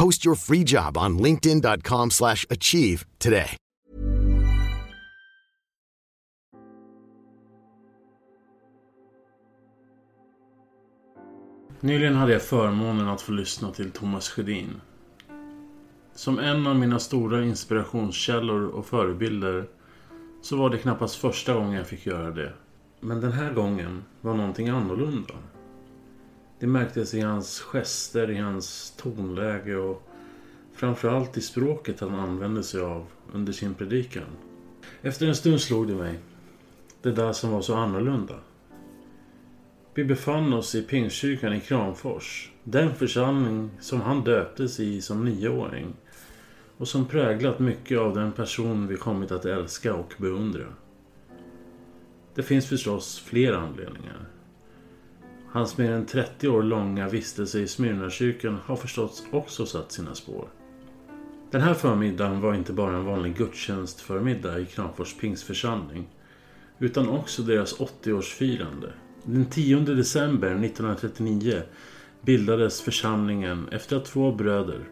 Post your free job on linkedin.com slash achieve today. Nyligen hade jag förmånen att få lyssna till Thomas Sjödin. Som en av mina stora inspirationskällor och förebilder så var det knappast första gången jag fick göra det. Men den här gången var någonting annorlunda. Det märktes i hans gester, i hans tonläge och framförallt i språket han använde sig av under sin predikan. Efter en stund slog det mig. Det där som var så annorlunda. Vi befann oss i Pingstkyrkan i Kramfors. Den församling som han döptes i som nioåring. Och som präglat mycket av den person vi kommit att älska och beundra. Det finns förstås fler anledningar. Hans mer än 30 år långa vistelse i Smyrnakyrkan har förstås också satt sina spår. Den här förmiddagen var inte bara en vanlig gudstjänstförmiddag i Kramfors pingsförsamling. Utan också deras 80-årsfirande. Den 10 december 1939 bildades församlingen efter att två bröder,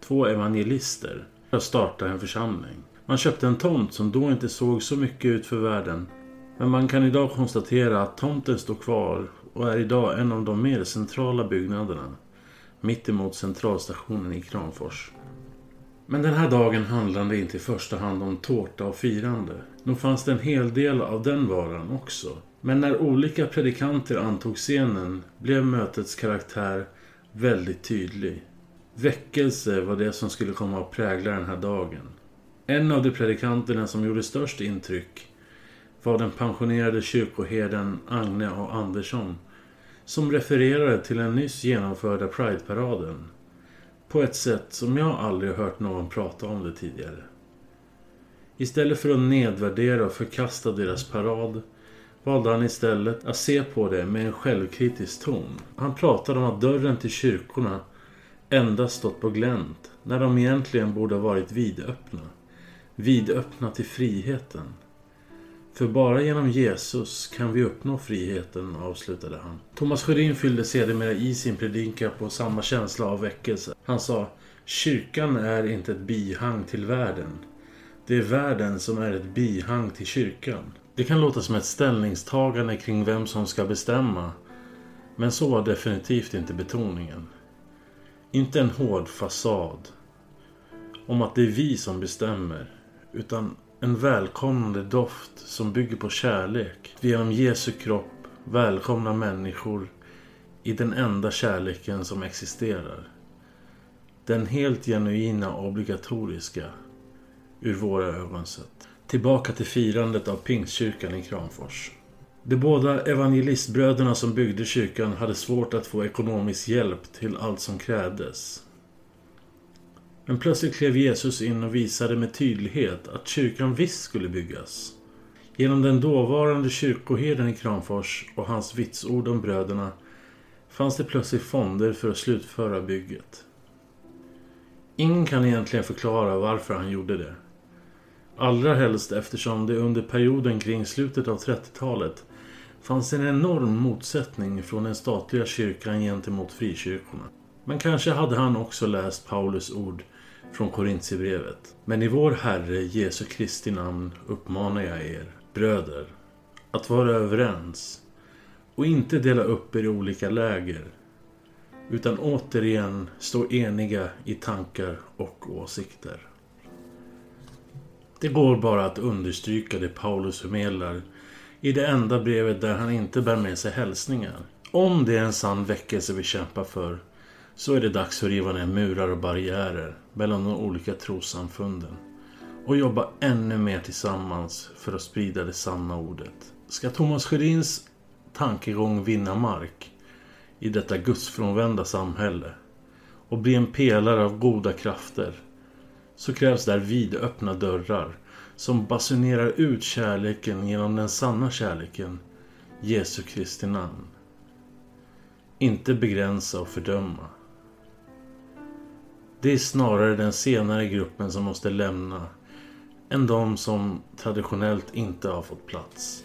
två evangelister, startade en församling. Man köpte en tomt som då inte såg så mycket ut för världen. Men man kan idag konstatera att tomten står kvar och är idag en av de mer centrala byggnaderna. Mitt emot centralstationen i Kramfors. Men den här dagen handlade inte i första hand om tårta och firande. Nog fanns det en hel del av den varan också. Men när olika predikanter antog scenen blev mötets karaktär väldigt tydlig. Väckelse var det som skulle komma att prägla den här dagen. En av de predikanterna som gjorde störst intryck var den pensionerade kyrkoherden Agne A. Andersson som refererade till den nyss genomförda Pride-paraden på ett sätt som jag aldrig hört någon prata om det tidigare. Istället för att nedvärdera och förkasta deras parad valde han istället att se på det med en självkritisk ton. Han pratade om att dörren till kyrkorna endast stått på glänt när de egentligen borde ha varit vidöppna. Vidöppna till friheten. För bara genom Jesus kan vi uppnå friheten, avslutade han. Thomas Sjödin fyllde sedermera i sin predika på samma känsla av väckelse. Han sa Kyrkan är inte ett bihang till världen. Det är världen som är ett bihang till kyrkan. Det kan låta som ett ställningstagande kring vem som ska bestämma. Men så var definitivt inte betoningen. Inte en hård fasad. Om att det är vi som bestämmer. Utan en välkomnande doft som bygger på kärlek. Vi genom Jesu kropp välkomnar människor i den enda kärleken som existerar. Den helt genuina och obligatoriska ur våra ögon sett. Tillbaka till firandet av Pingstkyrkan i Kramfors. De båda evangelistbröderna som byggde kyrkan hade svårt att få ekonomisk hjälp till allt som krävdes. Men plötsligt klev Jesus in och visade med tydlighet att kyrkan visst skulle byggas. Genom den dåvarande kyrkoherden i Kramfors och hans vitsord om bröderna fanns det plötsligt fonder för att slutföra bygget. Ingen kan egentligen förklara varför han gjorde det. Allra helst eftersom det under perioden kring slutet av 30-talet fanns en enorm motsättning från den statliga kyrkan gentemot frikyrkorna. Men kanske hade han också läst Paulus ord från Korintierbrevet. Men i vår Herre Jesu Kristi namn uppmanar jag er, bröder, att vara överens och inte dela upp er i olika läger utan återigen stå eniga i tankar och åsikter. Det går bara att understryka det Paulus förmedlar i det enda brevet där han inte bär med sig hälsningar. Om det är en sann väckelse vi kämpar för så är det dags att riva ner murar och barriärer mellan de olika trossamfunden och jobba ännu mer tillsammans för att sprida det sanna ordet. Ska Thomas Sjödins tankegång vinna mark i detta gudsfrånvända samhälle och bli en pelare av goda krafter så krävs där vidöppna dörrar som basunerar ut kärleken genom den sanna kärleken Jesu Kristi namn. Inte begränsa och fördöma. Det är snarare den senare gruppen som måste lämna än de som traditionellt inte har fått plats.